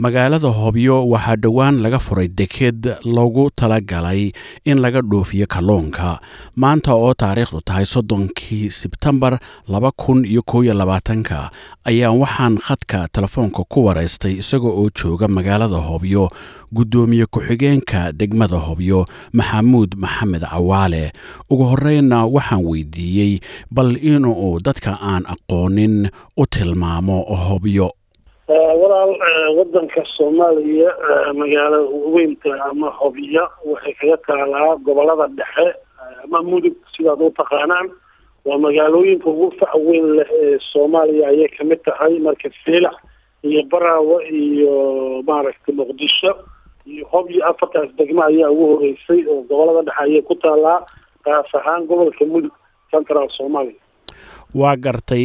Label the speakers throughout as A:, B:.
A: magaalada hobyo waxaa dhowaan laga furay deked loogu talagalay in laga dhoofiyo kalluunka. Maanta oo taariikhdu tahay soddonkii sebtembar laba kun iyo koow iyo labaatanka ayaan waxaan khadka telefoonka ku waraystay isaga oo jooga magaalada hobyo guddoomiye ku-xigeenka degmada hobyo maxamuud maxamed cawaale. Ugu horreynna waxaan weydiiyey bal inuu dadka aan aqoonin u tilmaamo hobyo
B: walaal wadanka soomaaliya magaalo weynta ama hobyo waxay kaga taalaa gobollada dhexe ama mudug sidaad u taqaanaan. Waa magaalooyinka ugu fac weyn leh ee soomaaliya ayay ka mid tahay marka fiilac iyo baraawe iyo maaragtay muqdisho iyo hobyo afartaas degmo ayaa ugu horeysay oo gobollada dhexe ayay ku taalaa kaas ahaan gobolka mudug central soomaaliya
A: waa gartay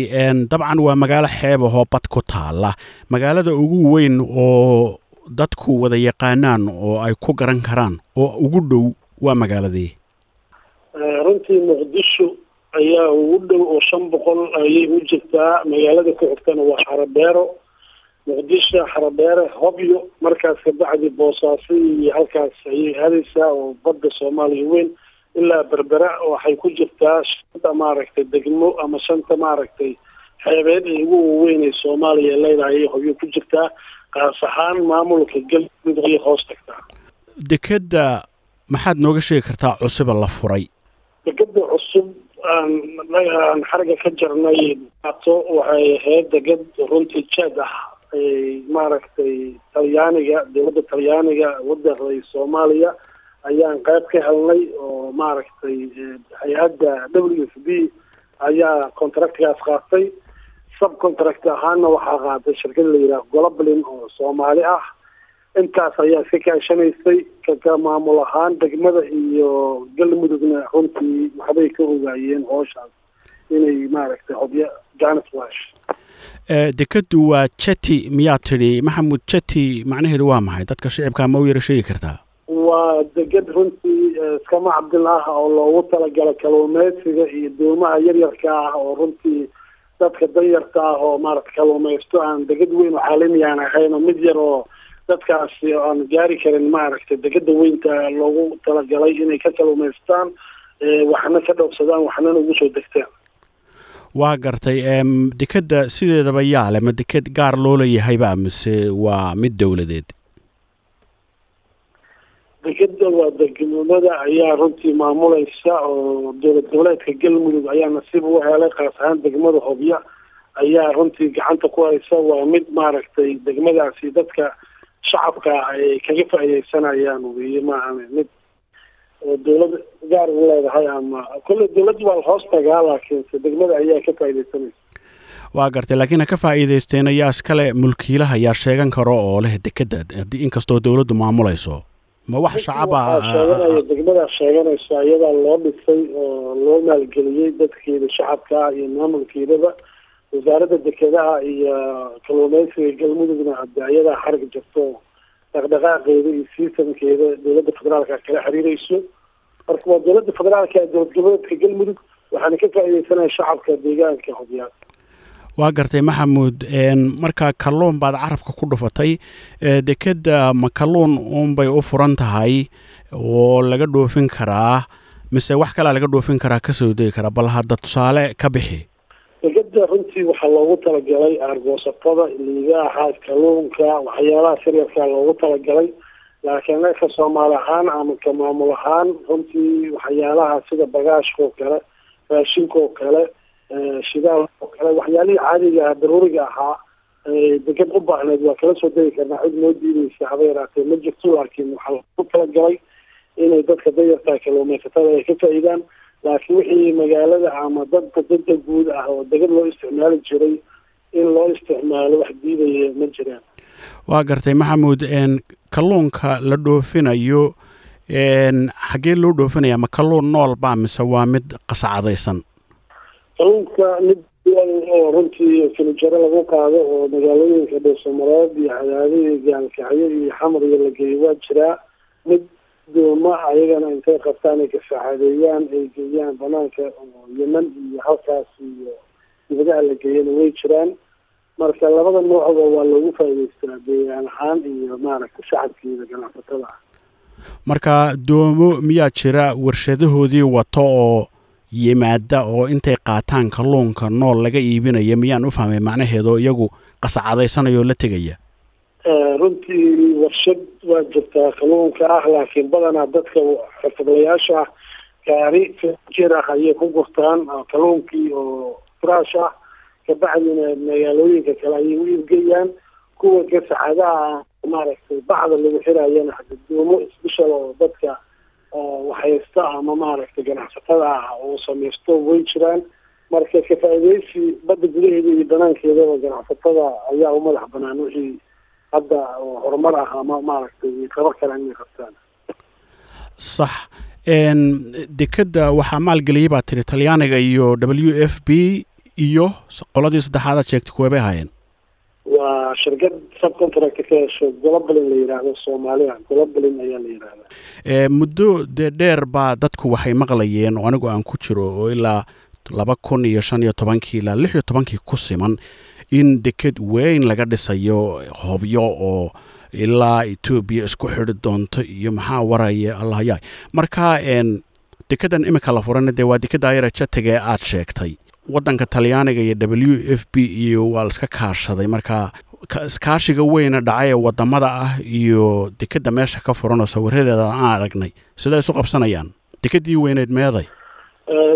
A: dabcan waa magaalo xeebahoo bad ku taala magaalada ugu weyn oo dadku wada yaqaanaan oo ay ku garan karaan oo ugu dhow waa magaaladii.
B: Runtii muqdisho ayaa ugu dhow oo shan boqol ayay u jirtaa. Magaalada ku xigtana waa xarabeero. Muqdisho xarabeere hobyo markaas kabacdi boosaaso iyo halkaas ayay aadaysaa oo badda soomaaliya weyn ilaa berbera waxay ku jirtaa shanta maaragtay degmo ama shanta maaragtay xeebeed ee ugu waaweyn ee soomaaliya leedahay ayay hobyo ku jirtaa kaas ahaan maamulka galmudug ayay hoos tagtaa.
A: Dekedda maxaad nooga sheegi kartaa cusuba la furay?
B: Dekeda cusub aan xariga ka jarnay ato waxay ahayd deged runtii jeed ah maaragtay talyaaniga dowladda talyaaniga wadaqday soomaaliya ayaan qayb ka helnay oo maaragtay hay'adda w f b ayaa contractgaas qaatay subcontract ahaana waxaa qaatay shirkada la yidhaha goloblin oo soomaali ah. Intaas ayaa iska kaashanaysay kaka maamul ahaan degmada iyo galmudugna runtii waxbay ka ogaayeen hooshaas inay maaragtay hobyo janet wash
A: dekadu waa jeti miyaa tidhi? Maxamud jeti macnaheedu waa maxay? Dadka shicibkaa ma u yara sheegi kartaa
B: waa deged runtii iskama cabdil ah oo loogu talagala kaluumeysiga iyo doomaha yaryarka ah oo runtii dadka danyarta ah oo maarata kaluumeysto aan deged weyn oo caalamiyaan ahayn oo mid yar oo dadkaasi aan gaari karin maaragtay degeda weynta loogu talagalay inay ka kaluumeystaan waxna ka dhoofsadaan waxnana ugu soo degtaan
A: waa gartay dekeda sideedaba yaale ma deked gaar loo leeyahayba mise waa mid dowladeed
B: degeda waa degmada ayaa runtii maamulaysa oo dowlad goboleedka galmudug ayaa nasiib u helay kaas ahaan degmada hobyo ayaa runtii gacanta ku haysa. Waa mid maaragtay degmadaasi dadka shacabka ay kaga faaideysanayaan weye maaha mid oo dowlad gaar u leedahay ama kolle dowladda waa hoos tagaa laakiinse degmada ayaa ka faaideysanaysa
A: waa gartay laakiin ha ka faa'iidaysteen ayaa iskale mulkiilaha ayaa sheegan karo oo leh dekeda inkastoo dowladdu maamulayso ma wax shacaba
B: sheeganaya degmadaas sheeganaysa iyadaa loo dhisay oo loo maalgeliyey dadkeeda shacabka iyo maamulkeedaba wasaaradda dekedaha iyo kaluumeysiga galmudugna hade iyadaa xarig jirto dhaqdhaqaaqeeda iyo sistamkeeda dowladda federaalka kala xiriireyso marka waa dowladda federaalka dowlad goboleedka galmudug waxaana ka faaideysanaya shacabka deegaanka hobyaad
A: waa gartay maxamuud markaa kalluun baad carabka ku dhufatay dekeda ma kalluun uunbay u furan tahay oo laga dhoofin karaa mise wax kalaa laga dhoofin karaa ka soo degi karaa bal hadda tusaale ka bixi.
B: Dekeda runtii waxaa loogu talagalay aargoosatada liigaaha kalluunka waxyaalaha siryarka loogu talagalay laakiin ka soomaali ahaan ama ka maamul ahaan runtii waxyaalaha sida bagaashka oo kale raashinka oo kale shidaal oo kale. Waxyaalihii caadiga ah daruuriga ahaa deged u baahneed waa kala soo degi karnaa. Cid noo diideysa haba yaraatee ma jirto laakiin waxaa loogu talagalay inay dadka danyarta kaluumeysatada ay ka faa-iidaan. Laakiin wixii magaalada ama dadka dada guud ah oo deged loo isticmaali jiray in loo isticmaalo wax diidaya ma jiraan.
A: Waa gartay maxamuud kalluunka la dhoofinayo xaggee loo dhoofinaya ma kalluun nool baa mise waa mid qasacadaysan
B: kalluunka mid oo runtii filijaro lagu qaado oo magaalooyinka dhuusamareed iyo cadaadihii gaalkacyo iyo xamriga la geeyo waa jiraa mid dooma ayagana intay qabtaan ay kafaxadeeyaan ay geeyaan banaanka oo yeman iyo halkaas iyo dibadaha la geeyana way jiraan. Marka labada noocba waa loogu faa'idaystaa deegaan ahaan iyo maaragta shacabkiida ganacsatada. Ah
A: marka doomo miyaa jira warshadahoodii wato oo yimaada oo intay qaataan kalluunka nool laga iibinaya miyaan u fahmay macnaheedo iyagu qasacadaysanayoo la tegaya?
B: Runtii warshad waa jirtaa kalluunka ah laakiin badanaa dadka xirfadlayaasha ah gaari jir ah ayay ku gurtaan kalluunkii oo furaash ah kabacdina magaalooyinka kale ayay u iibgeyaan kuwa gasacadaha ah maaragtay bacda lagu xirayana xadadoomo isbishal oo dadka waxhaysta ama maaragtay ganacsatada ah oo samaysto way jiraan. Marka ka-faaideysi badda gudaheeda iyo banaankeedaba ganacsatada ayaa u madax banaan wixii hadda horumar ah ama maaragtay qaban karaan inay qabtaan
A: sax dekedda waxaa maalgeliyay baa tiri talyaaniga iyo w f b iyo qoladii saddexaad aad sheegtay kuwebay ahaayeen
B: waa shirkad subcontract ka hesho golobalin la yidhaahdo soomaaliya golobalin ayaa la yidhaahdaa
A: muddo dee dheer baa dadku waxay maqlayeen oo anigu aan ku jiro oo ilaa laba kun iyo shan iyo tobankii ilaa lix iyo tobankii ku siman in deked weyn laga dhisayo hobyo oo ilaa etoobiya isku xidhi doonto iyo maxaa waraya allahyaay marka dekedan imika la furana dee waa dekeda ayara jatagee aad sheegtay waddanka talyaaniga iyo w f b iyo waa la iska kaashaday marka iskaashiga weyna dhacay ee waddamada ah iyo dekedda meesha ka furan oo sawiradeeda aan aragnay. Siday isu qabsanayaan? Dekedii weyneed meeday?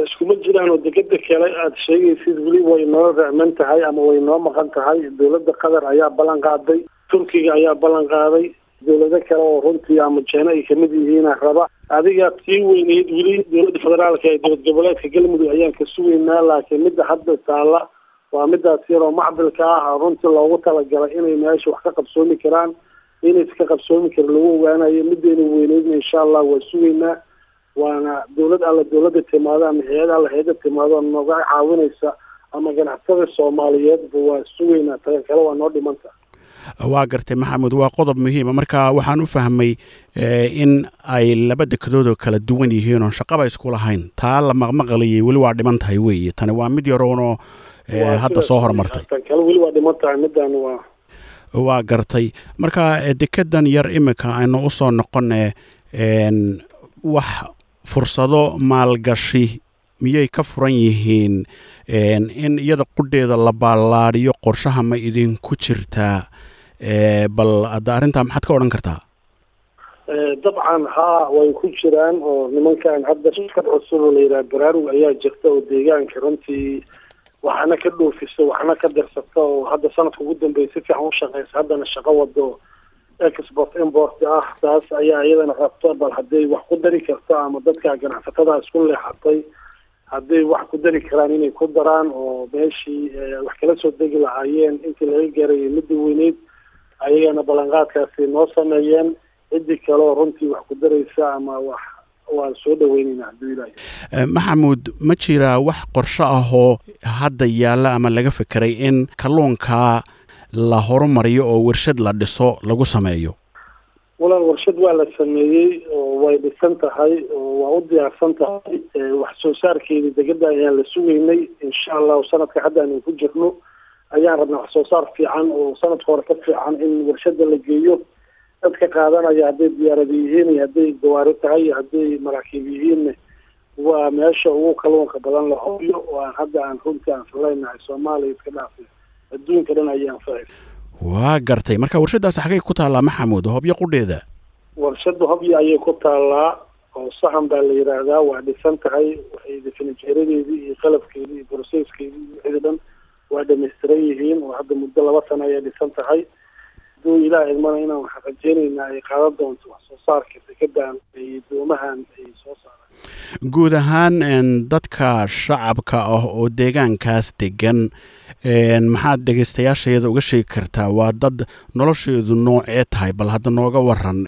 B: Iskuma jiraan oo dekeda kale aada sheegaysid weli way noo racman tahay ama way noo maqan tahay. Dowladda qatar ayaa ballan qaaday. Turkiga ayaa ballan qaaday dowlado kale oo runtii ama jeena ay ka mid yihiina raba adiga tii weyneyd weli dowladda federaalka ee dowlad goboleedka galmudug ayaan ka sugaynaa laakiin midda hadda taalla waa midaas yaroo macdilka ah runtii loogu talagalay inay meesha wax ka qabsoomi karaan inaysa ka qabsoomi karin lagu ogaanayo midayna weyneydna insha allah waa sugaynaa. Waana dowlad alla dowladda timaado ama hay'ad alla hay'ada timaado nooga caawinaysa ama ganacsatada soomaaliyeedba waa sugaynaa taga kale waa noo dhimanta
A: waa gartay maxamed waa qodob muhiima marka waxaan u fahmay in ay laba dekedoodoo kala duwan yihiin oon shaqaba isku lahayn. Taa la maqmaqlayay weli waa dhiman tahay weeye. Tani waa mid yaroonoo hadda soo horumartay.
B: waa
A: gartay. Marka dekedan yar imika aynu u soo noqone wax fursado maalgashi miyay ka furan yihiin in iyada qudheeda la ballaadhiyo qorshaha ma idinku jirtaa bal hadda arrintaa maxaad ka odhan kartaa?
B: Dabcan haa way ku jiraan oo nimankan hadda shirkad cusub oo la yidhaha baraarug ayaa jirta oo deegaanka runtii waxna ka dhoofisa waxna ka darsata oo hadda sanadka ugu dambeeya si fiican u shaqeysa haddana shaqo wado. Export import ah taas ayaa iyadana rabto bal hadday wax ku dari karto ama dadka ganacsatada isku leexatay hadday wax ku dari karaan inay ku daraan oo meeshii wax kala soo degi lahaayeen intii laga gaarayay midda weyneyd ayagana ballanqaadkaasi noo sameeyeen. Ciddii kaleoo runtii wax ku daraysa ama wax waan soo dhaweynayna hadduu ilaahay.
A: Maxamuud ma jiraa wax qorsho ahoo hadda yaalla ama laga fekeray in kalluunka la horumariyo oo warshad la dhiso lagu sameeyo
B: walaal warshad waa la sameeyey oo way dhisan tahay oo waa u diyaarsan tahay. Wax soo saarkeedii degada ayaan la sugaynay. Insha allahu sanadka hadda aynu ku jirno ayaan rabnaa wax soo saar fiican oo sanadka hore ka fiican in warshada la geeyo. Dadka qaadanaya hadday diyaarada yihiin iyo hadday gawaari tahay iyo hadday maraakiib yihiinna waa meesha ugu kalluunka badan la hoyo oo aan hadda aan runtii aan faleynahay soomaaliya iska dhaafay adduunka dhan ayay anfacaysa
A: waa gartay. Marka warshadaasi xagay ku taallaa maxamuud hobyo qudheeda.
B: Warshada hobyo ayay ku taallaa oo sahan baa la yidhaahdaa waa dhisan tahay waxay finijeeradeedii iyo qalabkeedii iyo broceskeedii iyo wixii dhan waa dhamaystiran yihiin oo hadda muddo laba sano ayay dhisan tahay hadduu ilaah idmana inaan wax rajeynaynaa ay qaadan doonto wax soo saarka dekedan iyo doomahan ay soo saaraan.
A: Guud ahaan dadka shacabka ah oo deegaankaas degan maxaad dhegaystayaashayada uga sheegi kartaa waa dad nolosheedu noocee tahay bal hadda nooga waran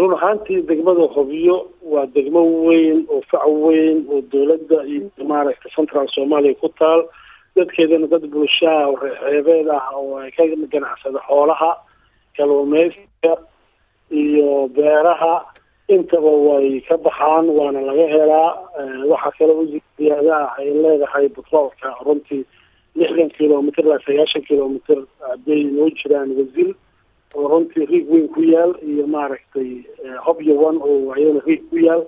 B: run ahaantii degmada hobyo waa degmo weyn oo fac weyn oo dowladda iyo maaragta central soomaaliya ku taal dadkeedana dad bulshaa xeebeed ah oo ay ka ganacsada xoolaha kalluumeysiga iyo beeraha. Intaba way ka baxaan waana laga helaa. Waxaa kale u ziyaada ah ay leedahay batroolka runtii lixdan kilomitr ilaa sagaashan kilomitr hadday noo jiraan wasil oo runtii riig weyn ku yaal iyo maaragtay hobyo one oo ayana riig ku yaal.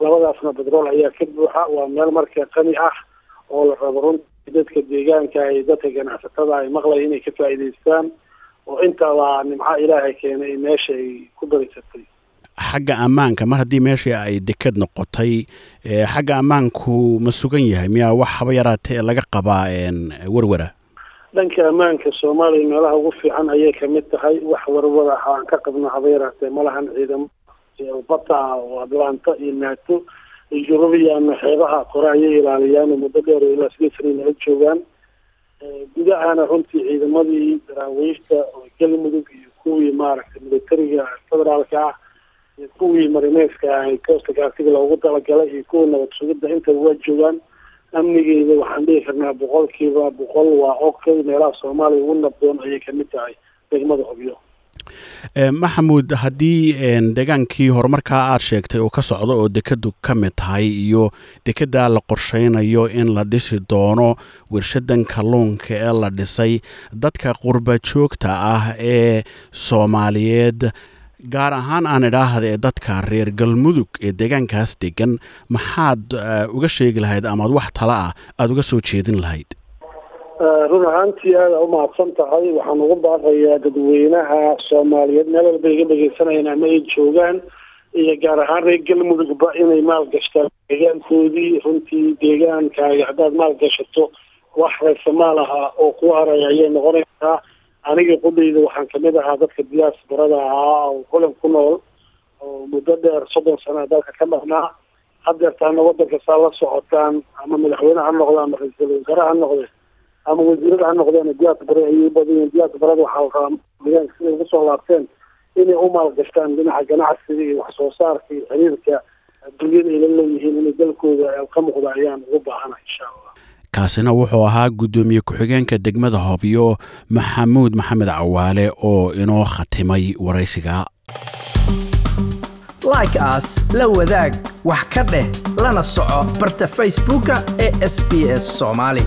B: Labadaasna batrool ayaa ka buuxa waa meel marka qani ah oo la rabo runtii dadka deegaanka iyo dadka ganacsatada ay maqlaya inay ka faa'iidaystaan oo intaba nimco ilaahay keenay meesha ay ku baraysatay
A: xagga ammaanka mar haddii meeshii ay deked noqotay xagga ammaanku ma sugan yahay? Miyaa wax haba yaraatee laga qabaa werwera
B: dhanka ammaanka soomaaliya meelaha ugu fiican ayay ka mid tahay. Wax warwara aan ka qabno haba yaraatee malahan ciidamo. Bata oo atlanta iyo nato iyo yurubiyaana xeebaha kore ayay ilaaliyaan muddo dheer oo ilaa sidii sana nala joogaan. Gudahana runtii ciidamadii daraawiishta oo galmudug iyo kuwii maaragtay militariga federaalka ah iyo kuwii marineeska ah koosta gaarsiga loogu talagalay iyo kuwa nabad sugidda. Intaba waa joogaan amnigeeda waxaan dhihi karnaa boqolkiiba boqol waa okay. Meelaha soomaaliya ugu nabdoon ayay ka mid tahay degmada hobyo
A: maxamuud haddii degaankii horumarkaa aad sheegtay uu ka socdo oo dekadu ka mid tahay iyo dekedaa la qorsheynayo in la dhisi doono warshadan kalluunka ee la dhisay dadka qurba joogta ah ee soomaaliyeed gaar ahaan aan idhaahda ee dadka reer galmudug ee deegaankaas degan maxaad uga sheegi lahayd amaad wax tala ah aada uga soo jeedin lahayd
B: run ahaantii aada umahadsan tahay. Waxaan ugu baaqayaa dadweynaha soomaaliyeed meel walba iga dhegeysanayaan ama ay joogaan iyo gaar ahaan reer galmudugba inay maalgashtaan deegaankoodii runtii deegaankaaga haddaad maalgashato wax reesamaal aha oo ku haray ayay noqonaysaa. Aniga qudhayda waxaan ka mid ahaa dadka diyaasbarada ahaa oo kulan ku nool oo muddo dheer soddon sana dalka ka dhaqnaa hadeertaana wadanka saa la socotaan ama madaxweyne ha noqdo ama ra'iisul wasaare ha noqde ama wasiirada ha noqdeen diyaasbare ayay badayiin diyaasbarada waxaa rabaa deegaanka siday ugu soo laabteen inay u maalgashtaan dhinaca ganacsiga iyo wax soo saarka iyo xiriirka adduunyada ay la leeyihiin inay dalkooda ka muuqda ayaan ugu baahana insha allah.
A: Kaasina wuxuu ahaa guddoomiye ku-xigeenka degmada hobyo maxamuud maxamed cawaale oo inoo khatimay waraysiga.
C: Like as la wadaag wax ka dheh lana soco barta facebooka ee sb s soomaali